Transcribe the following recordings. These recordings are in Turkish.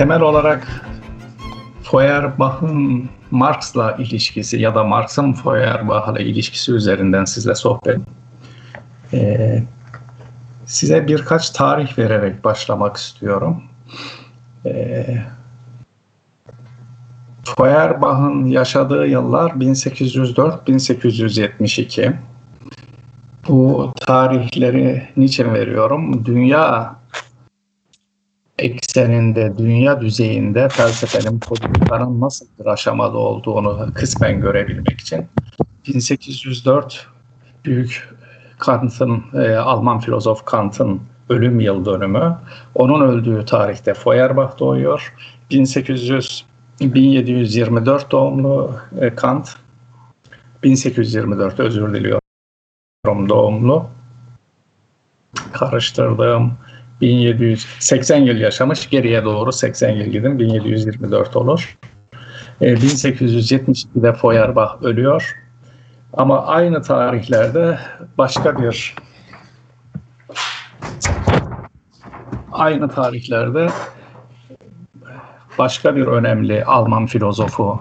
Temel olarak Feuerbach'ın Marx'la ilişkisi ya da Marx'ın Feuerbach'la ilişkisi üzerinden sizle sohbet. Ee, size birkaç tarih vererek başlamak istiyorum. Ee, Feuerbach'ın yaşadığı yıllar 1804-1872. Bu tarihleri niçin veriyorum? Dünya ekseninde, dünya düzeyinde felsefenin politikların nasıl bir aşamalı olduğunu kısmen görebilmek için 1804 büyük Kant'ın, e, Alman filozof Kant'ın ölüm yıl dönümü. Onun öldüğü tarihte Feuerbach doğuyor. 1800 1724 doğumlu e, Kant. 1824 özür diliyorum doğumlu. Karıştırdığım 1780 yıl yaşamış. Geriye doğru 80 yıl gidin. 1724 olur. E, 1872'de Feuerbach ölüyor. Ama aynı tarihlerde başka bir aynı tarihlerde başka bir önemli Alman filozofu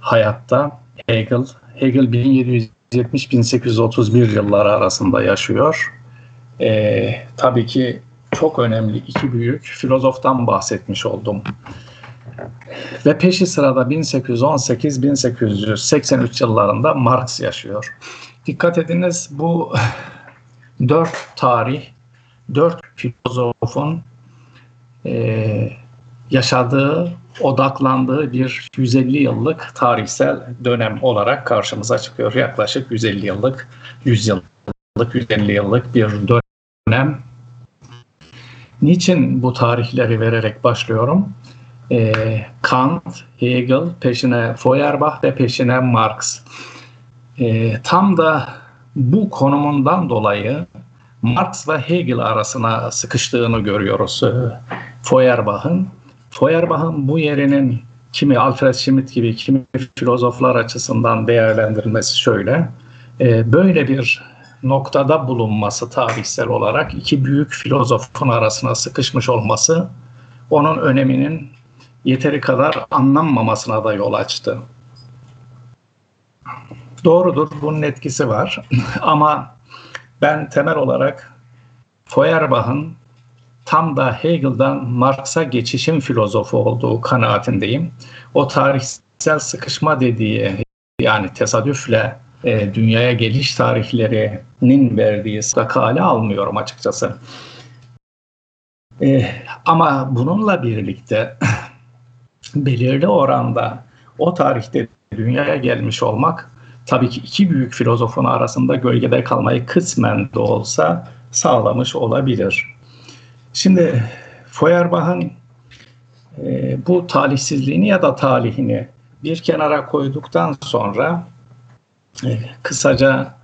hayatta Hegel. Hegel 1770-1831 yılları arasında yaşıyor. Ee, tabii ki çok önemli iki büyük filozoftan bahsetmiş oldum. Ve peşi sırada 1818-1883 yıllarında Marx yaşıyor. Dikkat ediniz bu dört tarih, dört filozofun e, yaşadığı, odaklandığı bir 150 yıllık tarihsel dönem olarak karşımıza çıkıyor. Yaklaşık 150 yıllık, 100 yıllık, 150 yıllık bir dönem. Niçin bu tarihleri vererek başlıyorum? Ee, Kant, Hegel, peşine Feuerbach ve peşine Marx. Ee, tam da bu konumundan dolayı Marx ve Hegel arasına sıkıştığını görüyoruz Feuerbach'ın. Feuerbach'ın bu yerinin kimi Alfred Schmidt gibi kimi filozoflar açısından değerlendirilmesi şöyle. E, böyle bir noktada bulunması tarihsel olarak iki büyük filozofun arasına sıkışmış olması onun öneminin yeteri kadar anlanmamasına da yol açtı. Doğrudur, bunun etkisi var. Ama ben temel olarak Feuerbach'ın tam da Hegel'dan Marx'a geçişin filozofu olduğu kanaatindeyim. O tarihsel sıkışma dediği yani tesadüfle e, dünyaya geliş tarihlerinin verdiği sakale almıyorum açıkçası. E, ama bununla birlikte belirli oranda o tarihte dünyaya gelmiş olmak tabii ki iki büyük filozofun arasında gölgede kalmayı kısmen de olsa sağlamış olabilir. Şimdi Feuerbach'ın e, bu talihsizliğini ya da talihini bir kenara koyduktan sonra kısaca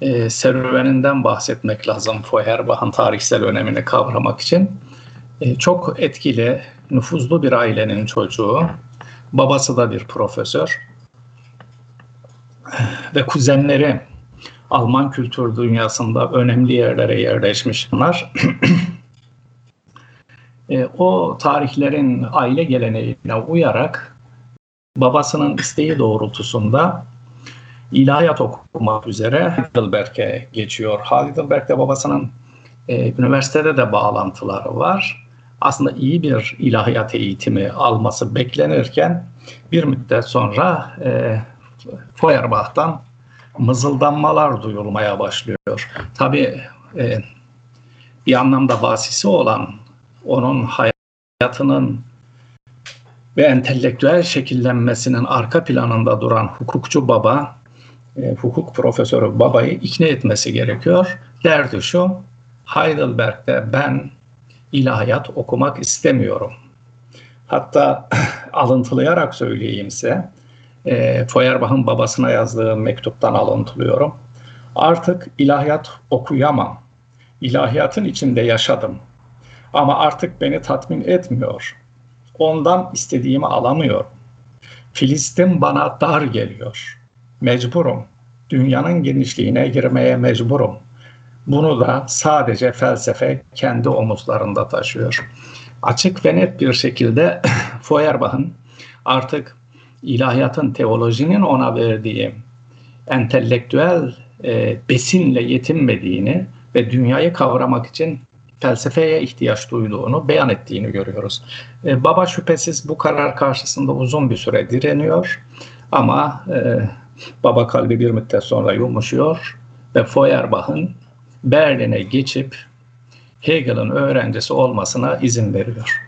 e, serüveninden bahsetmek lazım Feuerbach'ın tarihsel önemini kavramak için. E, çok etkili, nüfuzlu bir ailenin çocuğu. Babası da bir profesör. Ve kuzenleri Alman kültür dünyasında önemli yerlere yerleşmiş bunlar. e, o tarihlerin aile geleneğine uyarak babasının isteği doğrultusunda ilahiyat okumak üzere Heidelberg'e geçiyor. Heidelberg'de babasının e, üniversitede de bağlantıları var. Aslında iyi bir ilahiyat eğitimi alması beklenirken bir müddet sonra e, Feuerbach'tan mızıldanmalar duyulmaya başlıyor. Tabii e, bir anlamda basisi olan onun hayatının ve entelektüel şekillenmesinin arka planında duran hukukçu baba, e, hukuk profesörü babayı ikna etmesi gerekiyor. Derdi şu, Heidelberg'de ben ilahiyat okumak istemiyorum. Hatta alıntılayarak söyleyeyimse, e, Feuerbach'ın babasına yazdığı mektuptan alıntılıyorum. Artık ilahiyat okuyamam. İlahiyatın içinde yaşadım. Ama artık beni tatmin etmiyor. Ondan istediğimi alamıyorum. Filistin bana dar geliyor. Mecburum. Dünyanın genişliğine girmeye mecburum. Bunu da sadece felsefe kendi omuzlarında taşıyor. açık ve net bir şekilde Feuerbach'ın artık ilahiyatın, teolojinin ona verdiği entelektüel e, besinle yetinmediğini ve dünyayı kavramak için felsefeye ihtiyaç duyduğunu beyan ettiğini görüyoruz. E, baba şüphesiz bu karar karşısında uzun bir süre direniyor ama e, baba kalbi bir müddet sonra yumuşuyor ve Feuerbach'ın Berlin'e geçip Hegel'in öğrencisi olmasına izin veriyor.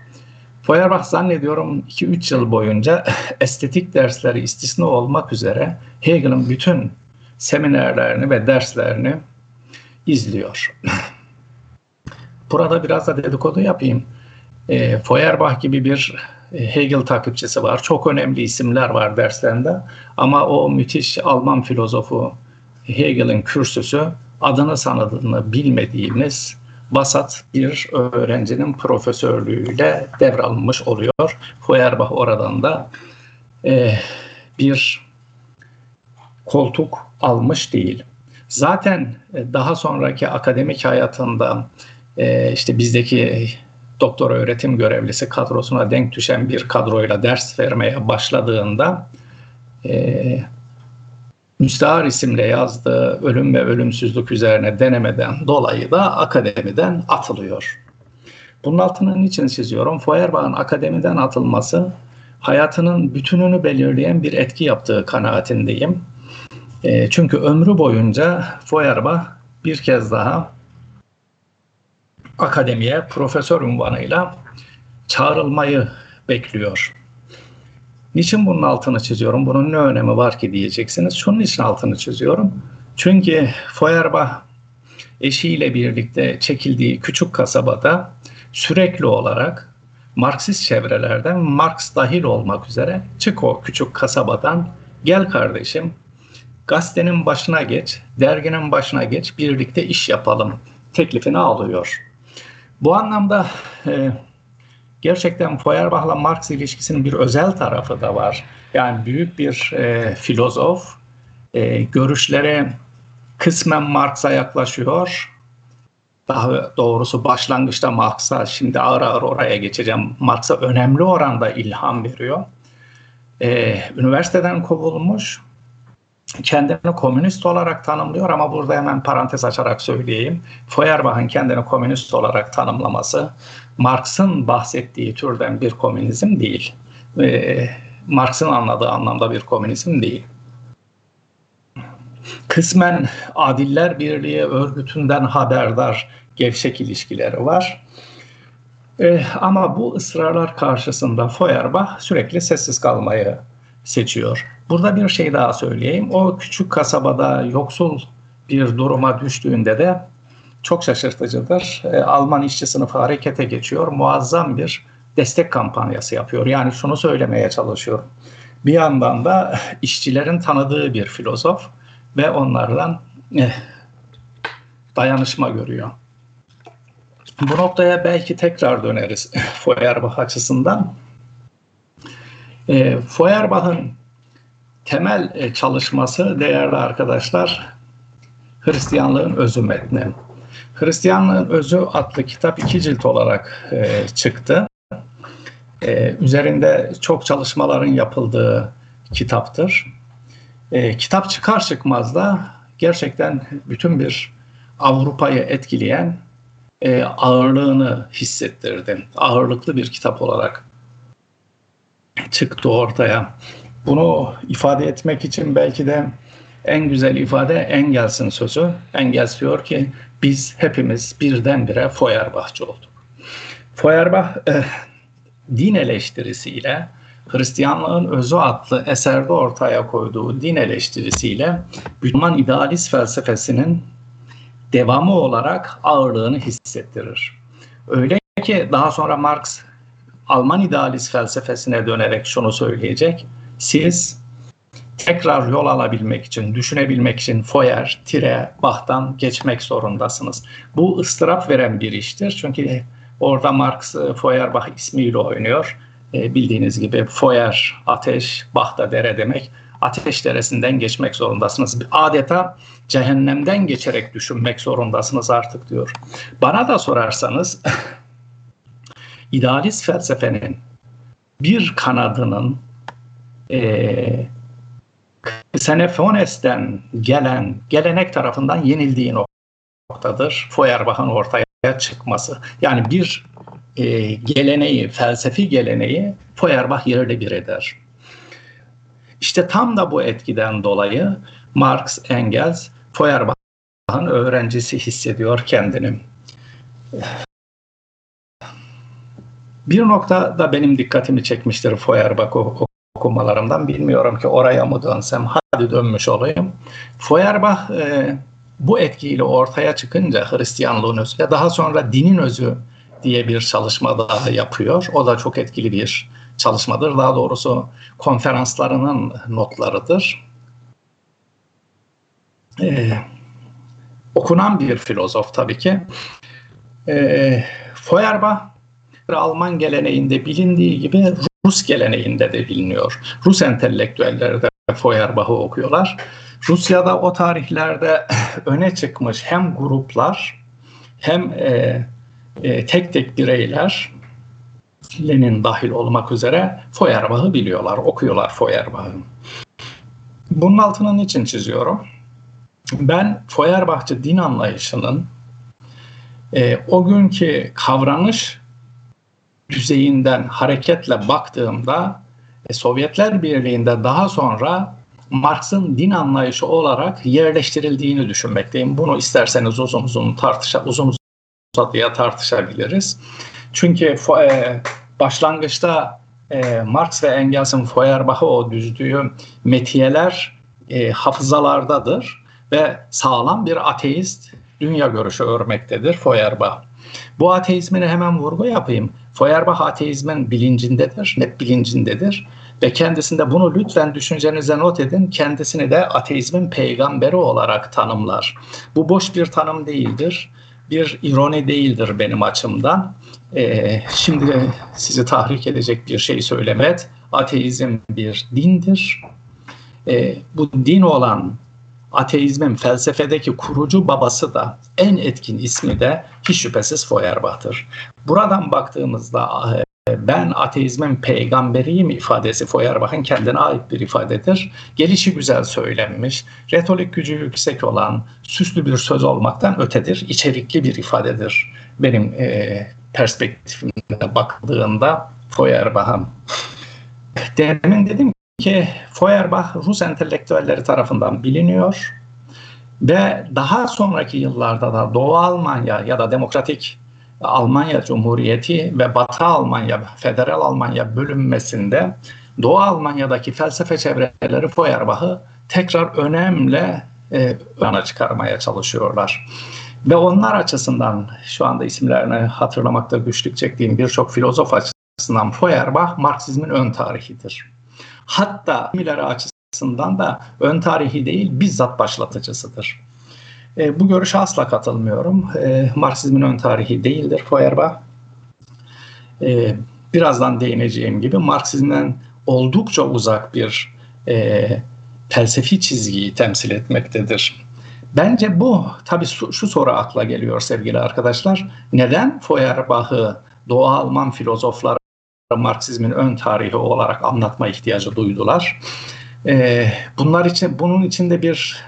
Feuerbach zannediyorum 2-3 yıl boyunca estetik dersleri istisna olmak üzere Hegel'in bütün seminerlerini ve derslerini izliyor. Burada biraz da dedikodu yapayım. E, Feuerbach gibi bir e, Hegel takipçisi var. Çok önemli isimler var derslerinde. Ama o müthiş Alman filozofu Hegel'in kürsüsü adını sanadını bilmediğimiz vasat bir öğrencinin profesörlüğüyle devralınmış oluyor. Feuerbach oradan da e, bir koltuk almış değil. Zaten e, daha sonraki akademik hayatında e, işte bizdeki doktor öğretim görevlisi kadrosuna denk düşen bir kadroyla ders vermeye başladığında e, Müstahar isimle yazdığı ölüm ve ölümsüzlük üzerine denemeden dolayı da akademiden atılıyor. Bunun altını niçin çiziyorum? Feuerbach'ın akademiden atılması hayatının bütününü belirleyen bir etki yaptığı kanaatindeyim. E, çünkü ömrü boyunca Feuerbach bir kez daha akademiye profesör unvanıyla çağrılmayı bekliyor. Niçin bunun altını çiziyorum? Bunun ne önemi var ki diyeceksiniz. Şunun için altını çiziyorum. Çünkü Feuerbach eşiyle birlikte çekildiği küçük kasabada sürekli olarak Marksist çevrelerden Marx dahil olmak üzere çık o küçük kasabadan gel kardeşim gazetenin başına geç, derginin başına geç birlikte iş yapalım teklifini alıyor. Bu anlamda e, gerçekten Feuerbach'la Marx ilişkisinin bir özel tarafı da var. Yani büyük bir e, filozof, e, görüşleri kısmen Marx'a yaklaşıyor. Daha doğrusu başlangıçta Marx'a, şimdi ağır ağır oraya geçeceğim. Marx'a önemli oranda ilham veriyor. E, üniversiteden kovulmuş, kendini komünist olarak tanımlıyor ama burada hemen parantez açarak söyleyeyim. Feuerbach'ın kendini komünist olarak tanımlaması Marx'ın bahsettiği türden bir komünizm değil. E, Marx'ın anladığı anlamda bir komünizm değil. Kısmen Adiller Birliği örgütünden haberdar gevşek ilişkileri var. E, ama bu ısrarlar karşısında Feuerbach sürekli sessiz kalmayı seçiyor. Burada bir şey daha söyleyeyim. O küçük kasabada yoksul bir duruma düştüğünde de çok şaşırtıcıdır. E, Alman işçi sınıfı harekete geçiyor. Muazzam bir destek kampanyası yapıyor. Yani şunu söylemeye çalışıyorum. Bir yandan da işçilerin tanıdığı bir filozof ve onlardan eh, dayanışma görüyor. Bu noktaya belki tekrar döneriz Feuerbach açısından. E, Feuerbach'ın temel e, çalışması değerli arkadaşlar Hristiyanlığın özü metni. Hristiyanlığın Özü adlı kitap iki cilt olarak e, çıktı. E, üzerinde çok çalışmaların yapıldığı kitaptır. E, kitap çıkar çıkmaz da gerçekten bütün bir Avrupa'yı etkileyen e, ağırlığını hissettirdi. Ağırlıklı bir kitap olarak çıktı ortaya. Bunu ifade etmek için belki de en güzel ifade Engels'in sözü. Engels diyor ki biz hepimiz birdenbire Feuerbachçı olduk. Feuerbach e, din eleştirisiyle Hristiyanlığın Özü adlı eserde ortaya koyduğu din eleştirisiyle Müslüman idealist felsefesinin devamı olarak ağırlığını hissettirir. Öyle ki daha sonra Marx Alman idealist felsefesine dönerek şunu söyleyecek. Siz tekrar yol alabilmek için, düşünebilmek için Foyer, Tire, Bach'tan geçmek zorundasınız. Bu ıstırap veren bir iştir. Çünkü orada Marx e, Feuerbach ismiyle oynuyor. E, bildiğiniz gibi Feuer ateş, Bach da dere demek. Ateş deresinden geçmek zorundasınız. Adeta cehennemden geçerek düşünmek zorundasınız artık diyor. Bana da sorarsanız idealist felsefenin bir kanadının e, Xenofones'ten gelen gelenek tarafından yenildiği noktadır. Feuerbach'ın ortaya çıkması. Yani bir e, geleneği, felsefi geleneği Feuerbach yerle bir eder. İşte tam da bu etkiden dolayı Marx, Engels, Feuerbach'ın öğrencisi hissediyor kendini. Bir nokta da benim dikkatimi çekmiştir Feuerbach okumalarımdan. Bilmiyorum ki oraya mı dönsem, hadi dönmüş olayım. Feuerbach e, bu etkiyle ortaya çıkınca Hristiyanlığın özü ve daha sonra dinin özü diye bir çalışma daha yapıyor. O da çok etkili bir çalışmadır. Daha doğrusu konferanslarının notlarıdır. Ee, okunan bir filozof tabii ki. Ee, Feuerbach Alman geleneğinde bilindiği gibi Rus geleneğinde de biliniyor. Rus entelektüelleri de Feuerbach'ı okuyorlar. Rusya'da o tarihlerde öne çıkmış hem gruplar hem e, e, tek tek bireyler Lenin dahil olmak üzere Feuerbach'ı biliyorlar, okuyorlar Feuerbach'ı. Bunun altını niçin çiziyorum? Ben Feuerbachçı din anlayışının e, o günkü kavranış düzeyinden hareketle baktığımda e, Sovyetler Birliği'nde daha sonra Marx'ın din anlayışı olarak yerleştirildiğini düşünmekteyim. Bunu isterseniz uzun uzun tartışa uzun uzadıya tartışabiliriz. Çünkü e, başlangıçta e, Marx ve Engels'in Feuerbach'ı o düzdüğü metiyeler e, hafızalardadır ve sağlam bir ateist dünya görüşü örmektedir Feuerbach. Bu ateizmine hemen vurgu yapayım. Feuerbach ateizmin bilincindedir, net bilincindedir ve kendisinde bunu lütfen düşüncenize not edin. Kendisini de ateizmin peygamberi olarak tanımlar. Bu boş bir tanım değildir. Bir ironi değildir benim açımdan. Ee, şimdi sizi tahrik edecek bir şey söylemet. Ateizm bir dindir. Ee, bu din olan ateizmin felsefedeki kurucu babası da en etkin ismi de hiç şüphesiz Feuerbach'tır. Buradan baktığımızda e, ben ateizmin peygamberiyim ifadesi Feuerbach'ın kendine ait bir ifadedir. Gelişi güzel söylenmiş, retorik gücü yüksek olan, süslü bir söz olmaktan ötedir, içerikli bir ifadedir. Benim e, perspektifimde bakıldığında Feuerbach'ın. Demin dedim ki Feuerbach Rus entelektüelleri tarafından biliniyor ve daha sonraki yıllarda da Doğu Almanya ya da Demokratik Almanya Cumhuriyeti ve Batı Almanya, Federal Almanya bölünmesinde Doğu Almanya'daki felsefe çevreleri Feuerbach'ı tekrar önemli e, öne çıkarmaya çalışıyorlar. Ve onlar açısından şu anda isimlerini hatırlamakta güçlük çektiğim birçok filozof açısından Feuerbach Marksizmin ön tarihidir. Hatta kimileri açısından da ön tarihi değil bizzat başlatıcısıdır. E, bu görüşe asla katılmıyorum. E, Marksizmin ön tarihi değildir Feuerbach. E, birazdan değineceğim gibi Marksizmden oldukça uzak bir e, felsefi çizgiyi temsil etmektedir. Bence bu, tabii şu soru akla geliyor sevgili arkadaşlar. Neden Feuerbach'ı Doğu Alman filozoflar Marksizmin ön tarihi olarak anlatma ihtiyacı duydular? Ee, bunlar için bunun içinde bir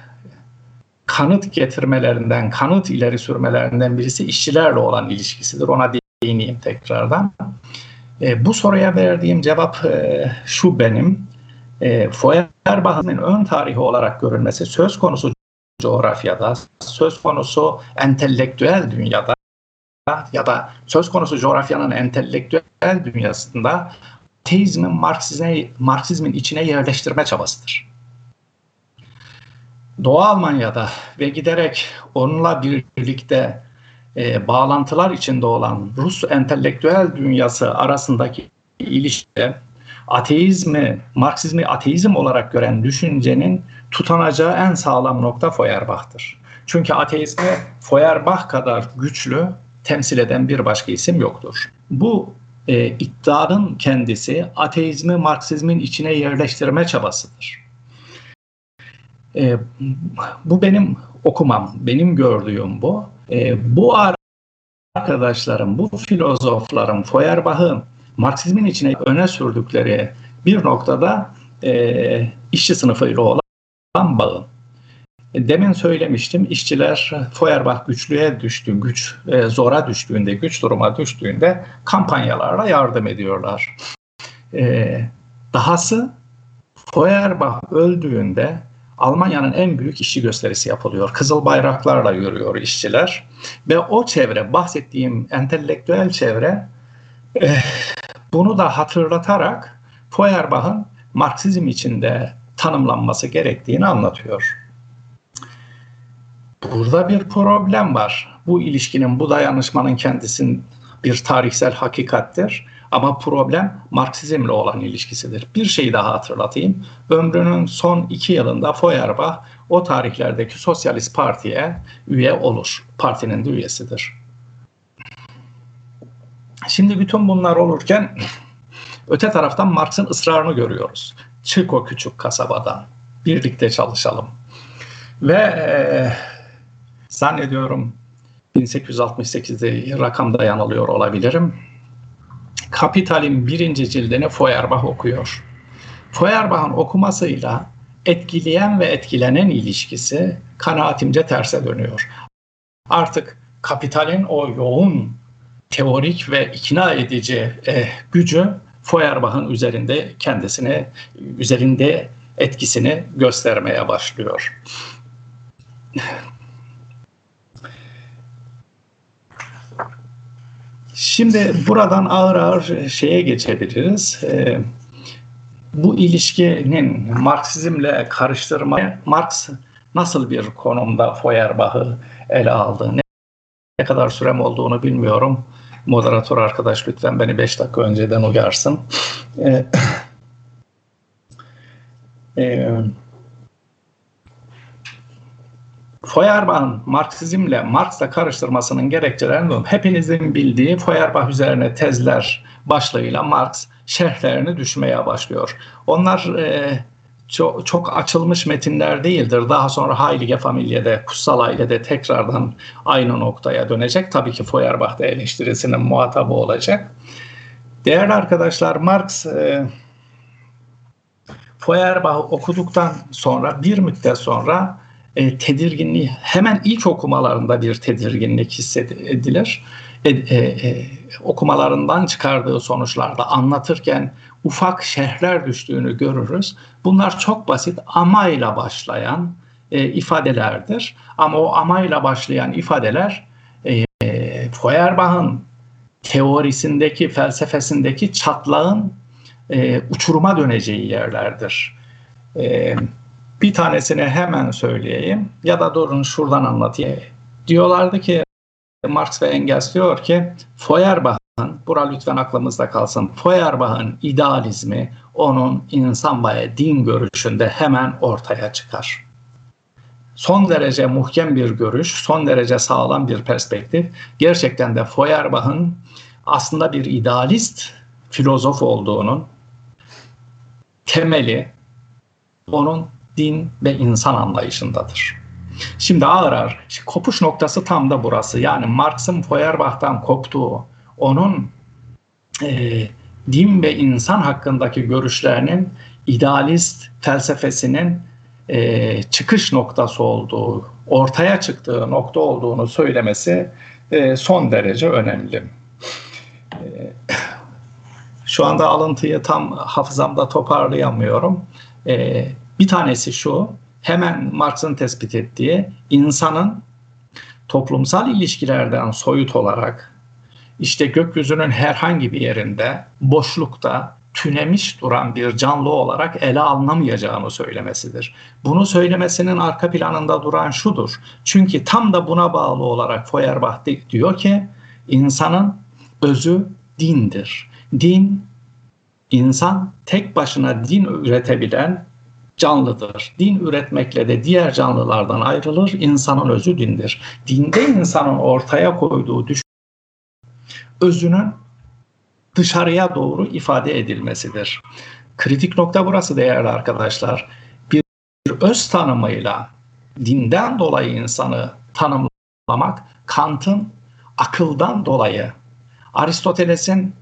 kanıt getirmelerinden, kanıt ileri sürmelerinden birisi işçilerle olan ilişkisidir. Ona değineyim tekrardan. E, bu soruya verdiğim cevap e, şu benim. E, Feuerbach'ın ön tarihi olarak görülmesi söz konusu coğrafyada, söz konusu entelektüel dünyada ya da söz konusu coğrafyanın entelektüel dünyasında teizmin Marksizme, Marksizmin içine yerleştirme çabasıdır. Doğu Almanya'da ve giderek onunla birlikte e, bağlantılar içinde olan Rus entelektüel dünyası arasındaki ilişki ateizmi, Marksizmi ateizm olarak gören düşüncenin tutanacağı en sağlam nokta Feuerbach'tır. Çünkü ateizmi Feuerbach kadar güçlü temsil eden bir başka isim yoktur. Bu e, iddianın kendisi ateizmi Marksizmin içine yerleştirme çabasıdır. E, bu benim okumam, benim gördüğüm bu. E, bu arkadaşlarım, bu filozofların, Feuerbach'ın Marksizmin içine öne sürdükleri bir noktada e, işçi sınıfıyla olan bağı. Demin söylemiştim işçiler Feuerbach güçlüğe düştü, güç e, zora düştüğünde, güç duruma düştüğünde kampanyalarla yardım ediyorlar. E, dahası Feuerbach öldüğünde Almanya'nın en büyük işçi gösterisi yapılıyor. Kızıl bayraklarla yürüyor işçiler. Ve o çevre, bahsettiğim entelektüel çevre e, bunu da hatırlatarak Feuerbach'ın Marksizm içinde tanımlanması gerektiğini anlatıyor. Burada bir problem var. Bu ilişkinin, bu dayanışmanın kendisinin bir tarihsel hakikattir. Ama problem Marksizmle olan ilişkisidir. Bir şey daha hatırlatayım. Ömrünün son iki yılında Feuerbach o tarihlerdeki Sosyalist Parti'ye üye olur. Partinin de üyesidir. Şimdi bütün bunlar olurken öte taraftan Marx'ın ısrarını görüyoruz. Çık o küçük kasabadan. Birlikte çalışalım. Ve e, zannediyorum 1868'de rakamda yanılıyor olabilirim. Kapital'in birinci cildini Feuerbach okuyor. Feuerbach'ın okumasıyla etkileyen ve etkilenen ilişkisi kanaatimce terse dönüyor. Artık kapitalin o yoğun teorik ve ikna edici e, gücü Feuerbach'ın üzerinde kendisini üzerinde etkisini göstermeye başlıyor. Şimdi buradan ağır ağır şeye geçebiliriz. Ee, bu ilişkinin Marksizmle karıştırma, Marx nasıl bir konumda Feuerbach'ı ele aldı? Ne kadar sürem olduğunu bilmiyorum. Moderatör arkadaş lütfen beni 5 dakika önceden uyarsın. Ee, e, Feuerbach'ın Marksizmle Marx'la karıştırmasının gerekçelerini hepinizin bildiği Feuerbach üzerine tezler başlığıyla Marx şerhlerini düşmeye başlıyor. Onlar e, çok, çok açılmış metinler değildir. Daha sonra Heilige Familie'de, Kutsal Aile'de tekrardan aynı noktaya dönecek. Tabii ki Feuerbach da eleştirisinin muhatabı olacak. Değerli arkadaşlar, Marx e, Feuerbach okuduktan sonra bir müddet sonra e, tedirginliği hemen ilk okumalarında bir tedirginlik hissedilir. E, e, e, okumalarından çıkardığı sonuçlarda anlatırken ufak şehirler düştüğünü görürüz. Bunlar çok basit amayla başlayan e, ifadelerdir. Ama o amayla başlayan ifadeler e, Feuerbach'ın teorisindeki, felsefesindeki çatlağın e, uçuruma döneceği yerlerdir. E, bir tanesini hemen söyleyeyim ya da durun şuradan anlatayım. Diyorlardı ki Marx ve Engels diyor ki Feuerbach'ın, bura lütfen aklımızda kalsın, Feuerbach'ın idealizmi onun insan ve din görüşünde hemen ortaya çıkar. Son derece muhkem bir görüş, son derece sağlam bir perspektif. Gerçekten de Feuerbach'ın aslında bir idealist filozof olduğunun temeli onun din ve insan anlayışındadır. Şimdi ağır ağır kopuş noktası tam da burası. Yani Marx'ın Feuerbach'tan koptuğu, onun e, din ve insan hakkındaki görüşlerinin idealist felsefesinin e, çıkış noktası olduğu, ortaya çıktığı nokta olduğunu söylemesi e, son derece önemli. E, şu anda alıntıyı tam hafızamda toparlayamıyorum. E, bir tanesi şu, hemen Marx'ın tespit ettiği insanın toplumsal ilişkilerden soyut olarak işte gökyüzünün herhangi bir yerinde boşlukta tünemiş duran bir canlı olarak ele alınamayacağını söylemesidir. Bunu söylemesinin arka planında duran şudur. Çünkü tam da buna bağlı olarak Feuerbach diyor ki insanın özü dindir. Din, insan tek başına din üretebilen canlıdır. Din üretmekle de diğer canlılardan ayrılır. İnsanın özü dindir. Dinde insanın ortaya koyduğu düş özünün dışarıya doğru ifade edilmesidir. Kritik nokta burası değerli arkadaşlar. Bir öz tanımıyla dinden dolayı insanı tanımlamak Kant'ın akıldan dolayı, Aristoteles'in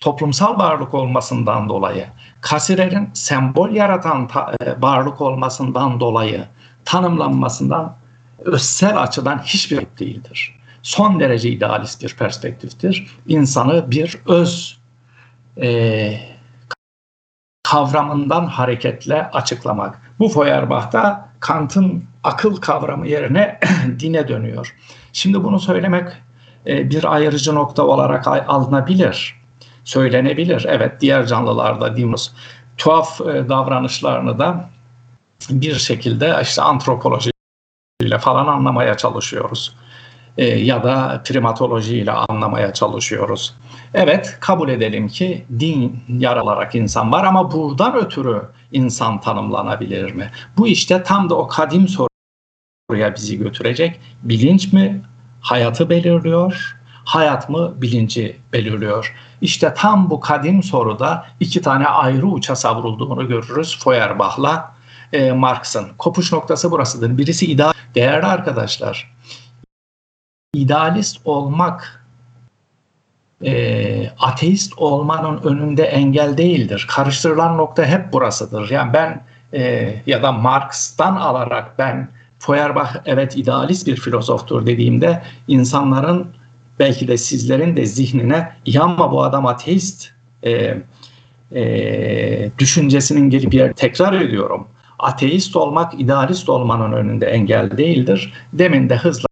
toplumsal varlık olmasından dolayı, Kasirer'in sembol yaratan ta, e, varlık olmasından dolayı tanımlanmasından özsel açıdan hiçbir değildir. Son derece idealist bir perspektiftir. İnsanı bir öz e, kavramından hareketle açıklamak. Bu Feuerbach'ta Kant'ın akıl kavramı yerine dine dönüyor. Şimdi bunu söylemek e, bir ayrıcı nokta olarak alınabilir, söylenebilir. Evet diğer canlılarda dimos tuhaf e, davranışlarını da bir şekilde işte antropoloji ile falan anlamaya çalışıyoruz. E, ya da primatoloji ile anlamaya çalışıyoruz. Evet kabul edelim ki din yaralarak insan var ama buradan ötürü insan tanımlanabilir mi? Bu işte tam da o kadim soruya bizi götürecek. Bilinç mi hayatı belirliyor? Hayat mı bilinci belirliyor? İşte tam bu kadim soruda iki tane ayrı uça savrulduğunu görürüz Feuerbach'la e, Marx'ın. Kopuş noktası burasıdır. Birisi ideal. Değerli arkadaşlar, idealist olmak e, ateist olmanın önünde engel değildir. Karıştırılan nokta hep burasıdır. Yani ben e, ya da Marx'tan alarak ben Feuerbach evet idealist bir filozoftur dediğimde insanların belki de sizlerin de zihnine ya ama bu adam ateist e, e, düşüncesinin gelip yer tekrar ediyorum. Ateist olmak idealist olmanın önünde engel değildir. Demin de hızla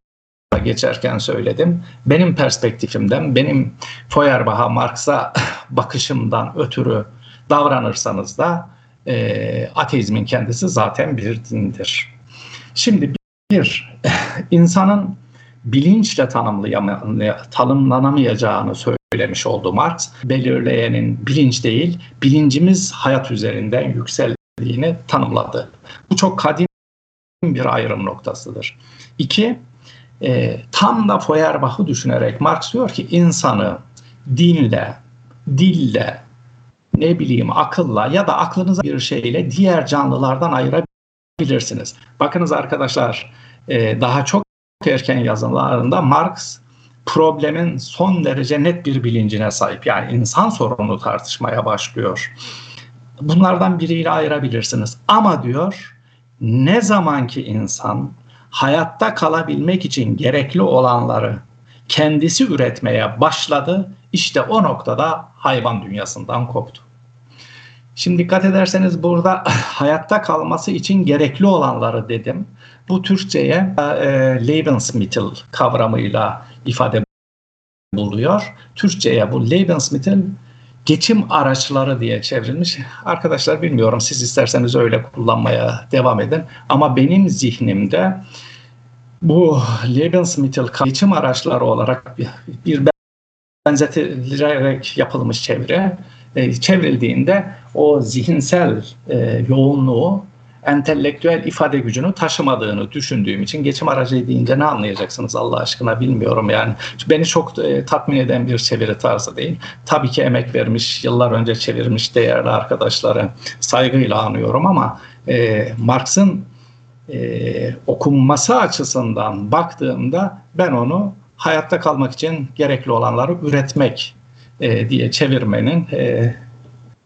geçerken söyledim. Benim perspektifimden, benim Feuerbach'a, Marx'a bakışımdan ötürü davranırsanız da e, ateizmin kendisi zaten bir dindir. Şimdi bir, insanın bilinçle tanımlanamayacağını söylemiş oldu Marx. Belirleyenin bilinç değil, bilincimiz hayat üzerinden yükseldiğini tanımladı. Bu çok kadim bir ayrım noktasıdır. İki, e, tam da Feuerbach'ı düşünerek Marx diyor ki insanı dinle, dille, ne bileyim akılla ya da aklınıza bir şeyle diğer canlılardan ayırabilirsiniz. Bakınız arkadaşlar e, daha çok erken yazılarında Marx problemin son derece net bir bilincine sahip. Yani insan sorununu tartışmaya başlıyor. Bunlardan biriyle ayırabilirsiniz. Ama diyor ne zamanki insan hayatta kalabilmek için gerekli olanları kendisi üretmeye başladı. İşte o noktada hayvan dünyasından koptu. Şimdi dikkat ederseniz burada hayatta kalması için gerekli olanları dedim. Bu Türkçe'ye e, Lebensmittel kavramıyla ifade buluyor. Türkçe'ye bu Lebensmittel geçim araçları diye çevrilmiş. Arkadaşlar bilmiyorum siz isterseniz öyle kullanmaya devam edin. Ama benim zihnimde bu Lebensmittel geçim araçları olarak bir benzetilerek yapılmış çevre e, çevrildiğinde o zihinsel e, yoğunluğu entelektüel ifade gücünü taşımadığını düşündüğüm için geçim aracı deyince ne anlayacaksınız Allah aşkına bilmiyorum yani. Beni çok e, tatmin eden bir çeviri tarzı değil. Tabii ki emek vermiş, yıllar önce çevirmiş değerli arkadaşları saygıyla anıyorum ama e, Marx'ın e, okunması açısından baktığımda ben onu hayatta kalmak için gerekli olanları üretmek e, diye çevirmenin e,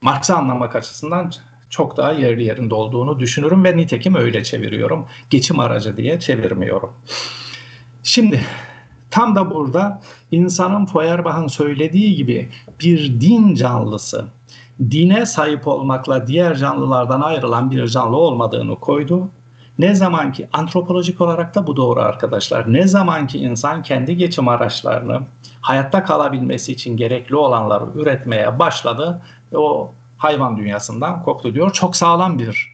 Marx'ı anlamak açısından çok daha yerli yerinde olduğunu düşünürüm ve nitekim öyle çeviriyorum. Geçim aracı diye çevirmiyorum. Şimdi tam da burada insanın Feuerbach'ın söylediği gibi bir din canlısı, dine sahip olmakla diğer canlılardan ayrılan bir canlı olmadığını koydu. Ne zaman ki antropolojik olarak da bu doğru arkadaşlar. Ne zaman ki insan kendi geçim araçlarını hayatta kalabilmesi için gerekli olanları üretmeye başladı, o hayvan dünyasından koptu diyor. Çok sağlam bir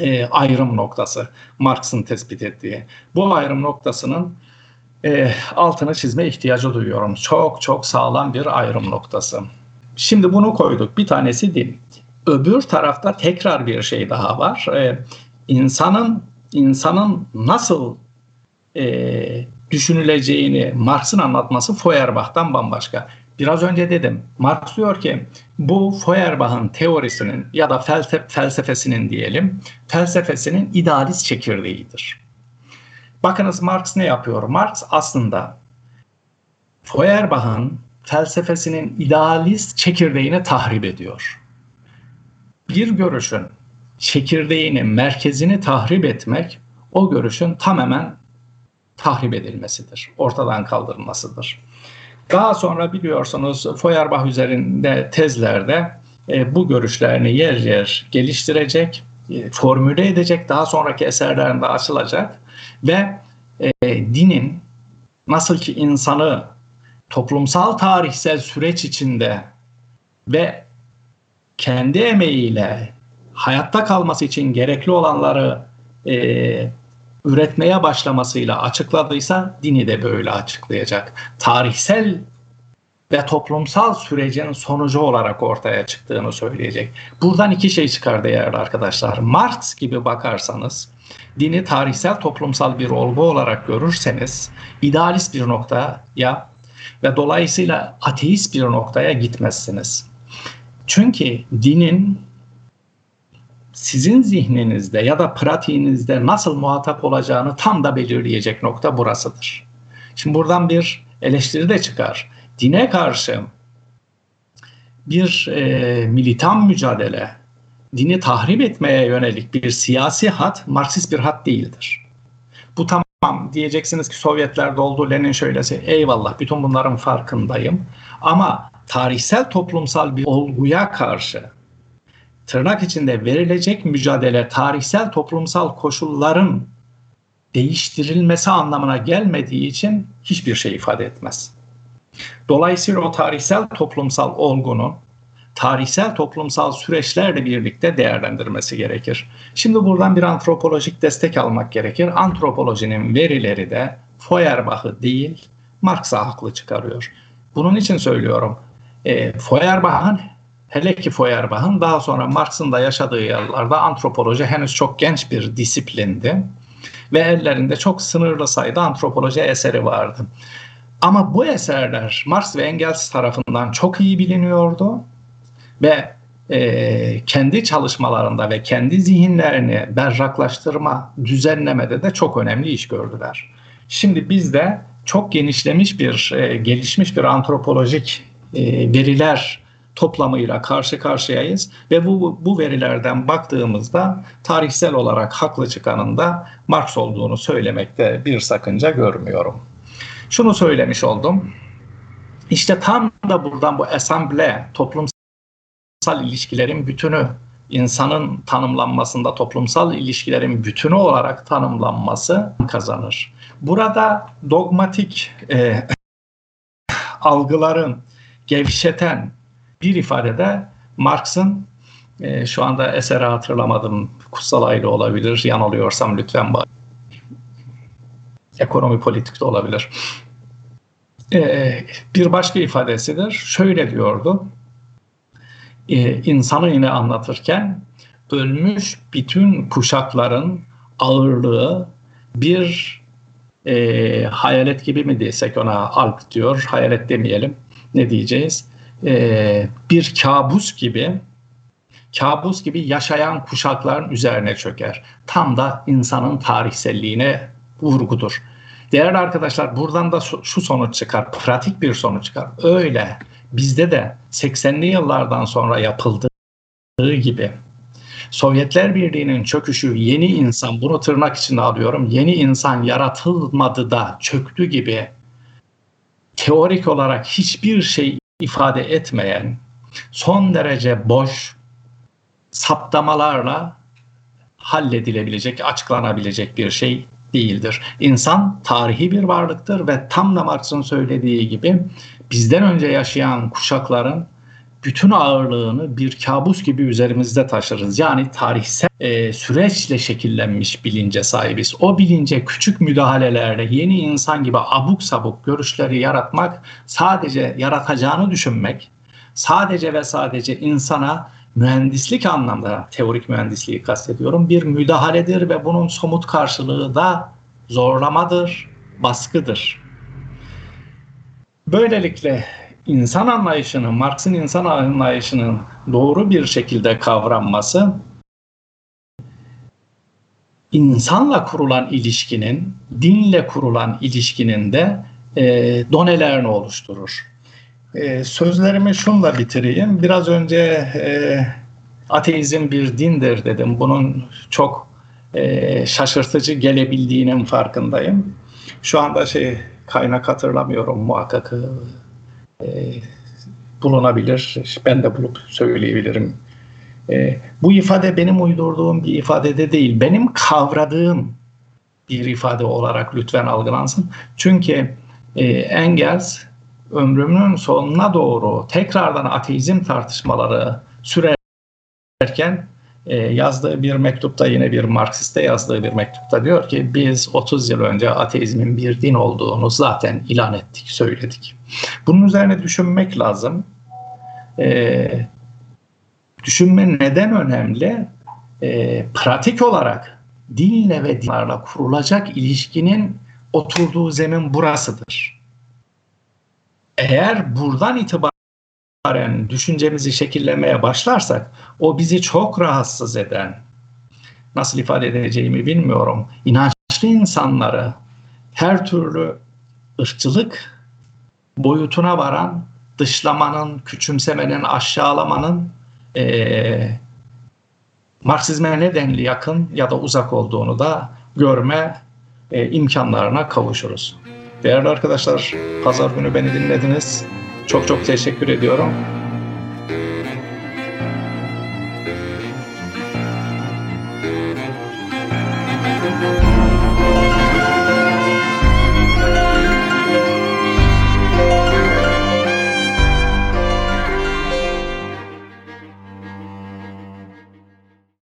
e, ayrım noktası Marx'ın tespit ettiği. Bu ayrım noktasının e, altını çizme ihtiyacı duyuyorum. Çok çok sağlam bir ayrım noktası. Şimdi bunu koyduk. Bir tanesi din. Öbür tarafta tekrar bir şey daha var. E, insanın insanın nasıl e, düşünüleceğini Marx'ın anlatması Feuerbach'tan bambaşka. Biraz önce dedim. Marx diyor ki bu Feuerbach'ın teorisinin ya da felsefe, felsefesinin diyelim felsefesinin idealist çekirdeğidir. Bakınız Marx ne yapıyor? Marx aslında Feuerbach'ın felsefesinin idealist çekirdeğini tahrip ediyor. Bir görüşün çekirdeğini, merkezini tahrip etmek o görüşün tamamen tahrip edilmesidir, ortadan kaldırılmasıdır. Daha sonra biliyorsunuz Feuerbach üzerinde tezlerde e, bu görüşlerini yer yer geliştirecek, e, formüle edecek, daha sonraki eserlerinde açılacak ve e, dinin nasıl ki insanı toplumsal tarihsel süreç içinde ve kendi emeğiyle hayatta kalması için gerekli olanları e, üretmeye başlamasıyla açıkladıysa dini de böyle açıklayacak. Tarihsel ve toplumsal sürecin sonucu olarak ortaya çıktığını söyleyecek. Buradan iki şey çıkar değerli arkadaşlar. Marx gibi bakarsanız dini tarihsel toplumsal bir olgu olarak görürseniz idealist bir noktaya ve dolayısıyla ateist bir noktaya gitmezsiniz. Çünkü dinin sizin zihninizde ya da pratiğinizde nasıl muhatap olacağını tam da belirleyecek nokta burasıdır. Şimdi buradan bir eleştiri de çıkar. Dine karşı bir e, militan mücadele, dini tahrip etmeye yönelik bir siyasi hat Marksist bir hat değildir. Bu tamam diyeceksiniz ki Sovyetler doldu, Lenin şöylesi. Eyvallah bütün bunların farkındayım. Ama tarihsel toplumsal bir olguya karşı tırnak içinde verilecek mücadele tarihsel toplumsal koşulların değiştirilmesi anlamına gelmediği için hiçbir şey ifade etmez. Dolayısıyla o tarihsel toplumsal olgunun tarihsel toplumsal süreçlerle birlikte değerlendirmesi gerekir. Şimdi buradan bir antropolojik destek almak gerekir. Antropolojinin verileri de Feuerbach'ı değil Marx'a haklı çıkarıyor. Bunun için söylüyorum. E, Feuerbach'ın hele ki Feuerbach'ın daha sonra Marx'ın da yaşadığı yıllarda antropoloji henüz çok genç bir disiplindi ve ellerinde çok sınırlı sayıda antropoloji eseri vardı. Ama bu eserler Marx ve Engels tarafından çok iyi biliniyordu ve e, kendi çalışmalarında ve kendi zihinlerini berraklaştırma, düzenlemede de çok önemli iş gördüler. Şimdi bizde çok genişlemiş bir, e, gelişmiş bir antropolojik e, veriler toplamıyla karşı karşıyayız ve bu, bu verilerden baktığımızda tarihsel olarak haklı çıkanın da Marx olduğunu söylemekte bir sakınca görmüyorum. Şunu söylemiş oldum. İşte tam da buradan bu asamble, toplumsal ilişkilerin bütünü, insanın tanımlanmasında toplumsal ilişkilerin bütünü olarak tanımlanması kazanır. Burada dogmatik e, algıların gevşeten bir ifadede Marx'ın e, şu anda eseri hatırlamadım. Kutsal aile olabilir. Yanılıyorsam lütfen bak. Ekonomi politik de olabilir. E, bir başka ifadesidir. Şöyle diyordu. E, insanı yine anlatırken ölmüş bütün kuşakların ağırlığı bir e, hayalet gibi mi desek ona alp diyor. Hayalet demeyelim. Ne diyeceğiz? E, bir kabus gibi kabus gibi yaşayan kuşakların üzerine çöker. Tam da insanın tarihselliğine vurgudur. Değerli arkadaşlar buradan da şu sonuç çıkar, pratik bir sonuç çıkar. Öyle bizde de 80'li yıllardan sonra yapıldığı gibi Sovyetler Birliği'nin çöküşü yeni insan, bunu tırnak içinde alıyorum, yeni insan yaratılmadı da çöktü gibi teorik olarak hiçbir şey ifade etmeyen son derece boş saptamalarla halledilebilecek, açıklanabilecek bir şey değildir. İnsan tarihi bir varlıktır ve tam da Marx'ın söylediği gibi bizden önce yaşayan kuşakların bütün ağırlığını bir kabus gibi üzerimizde taşırız. Yani tarihsel e, süreçle şekillenmiş bilince sahibiz. O bilince küçük müdahalelerle yeni insan gibi abuk sabuk görüşleri yaratmak, sadece yaratacağını düşünmek, sadece ve sadece insana mühendislik anlamda, teorik mühendisliği kastediyorum, bir müdahaledir ve bunun somut karşılığı da zorlamadır, baskıdır. Böylelikle insan anlayışının, Marx'ın insan anlayışının doğru bir şekilde kavranması insanla kurulan ilişkinin, dinle kurulan ilişkinin de e, donelerini oluşturur. E, sözlerimi şunla bitireyim. Biraz önce e, ateizm bir dindir dedim. Bunun çok e, şaşırtıcı gelebildiğinin farkındayım. Şu anda şey kaynak hatırlamıyorum muhakkak e, bulunabilir. Ben de bulup söyleyebilirim. E, bu ifade benim uydurduğum bir ifade de değil. Benim kavradığım bir ifade olarak lütfen algılansın. Çünkü e, Engels ömrümün sonuna doğru tekrardan ateizm tartışmaları sürerken e, yazdığı bir mektupta yine bir Marksiste yazdığı bir mektupta diyor ki biz 30 yıl önce ateizmin bir din olduğunu zaten ilan ettik, söyledik. Bunun üzerine düşünmek lazım. E, düşünme neden önemli? E, pratik olarak dinle ve dinlerle kurulacak ilişkinin oturduğu zemin burasıdır. Eğer buradan itibaren düşüncemizi şekillemeye başlarsak o bizi çok rahatsız eden, nasıl ifade edeceğimi bilmiyorum, inançlı insanları her türlü ırkçılık boyutuna varan dışlamanın, küçümsemenin, aşağılamanın e, Marksizme ne denli yakın ya da uzak olduğunu da görme e, imkanlarına kavuşuruz. Değerli arkadaşlar, pazar günü beni dinlediniz. Çok çok teşekkür ediyorum.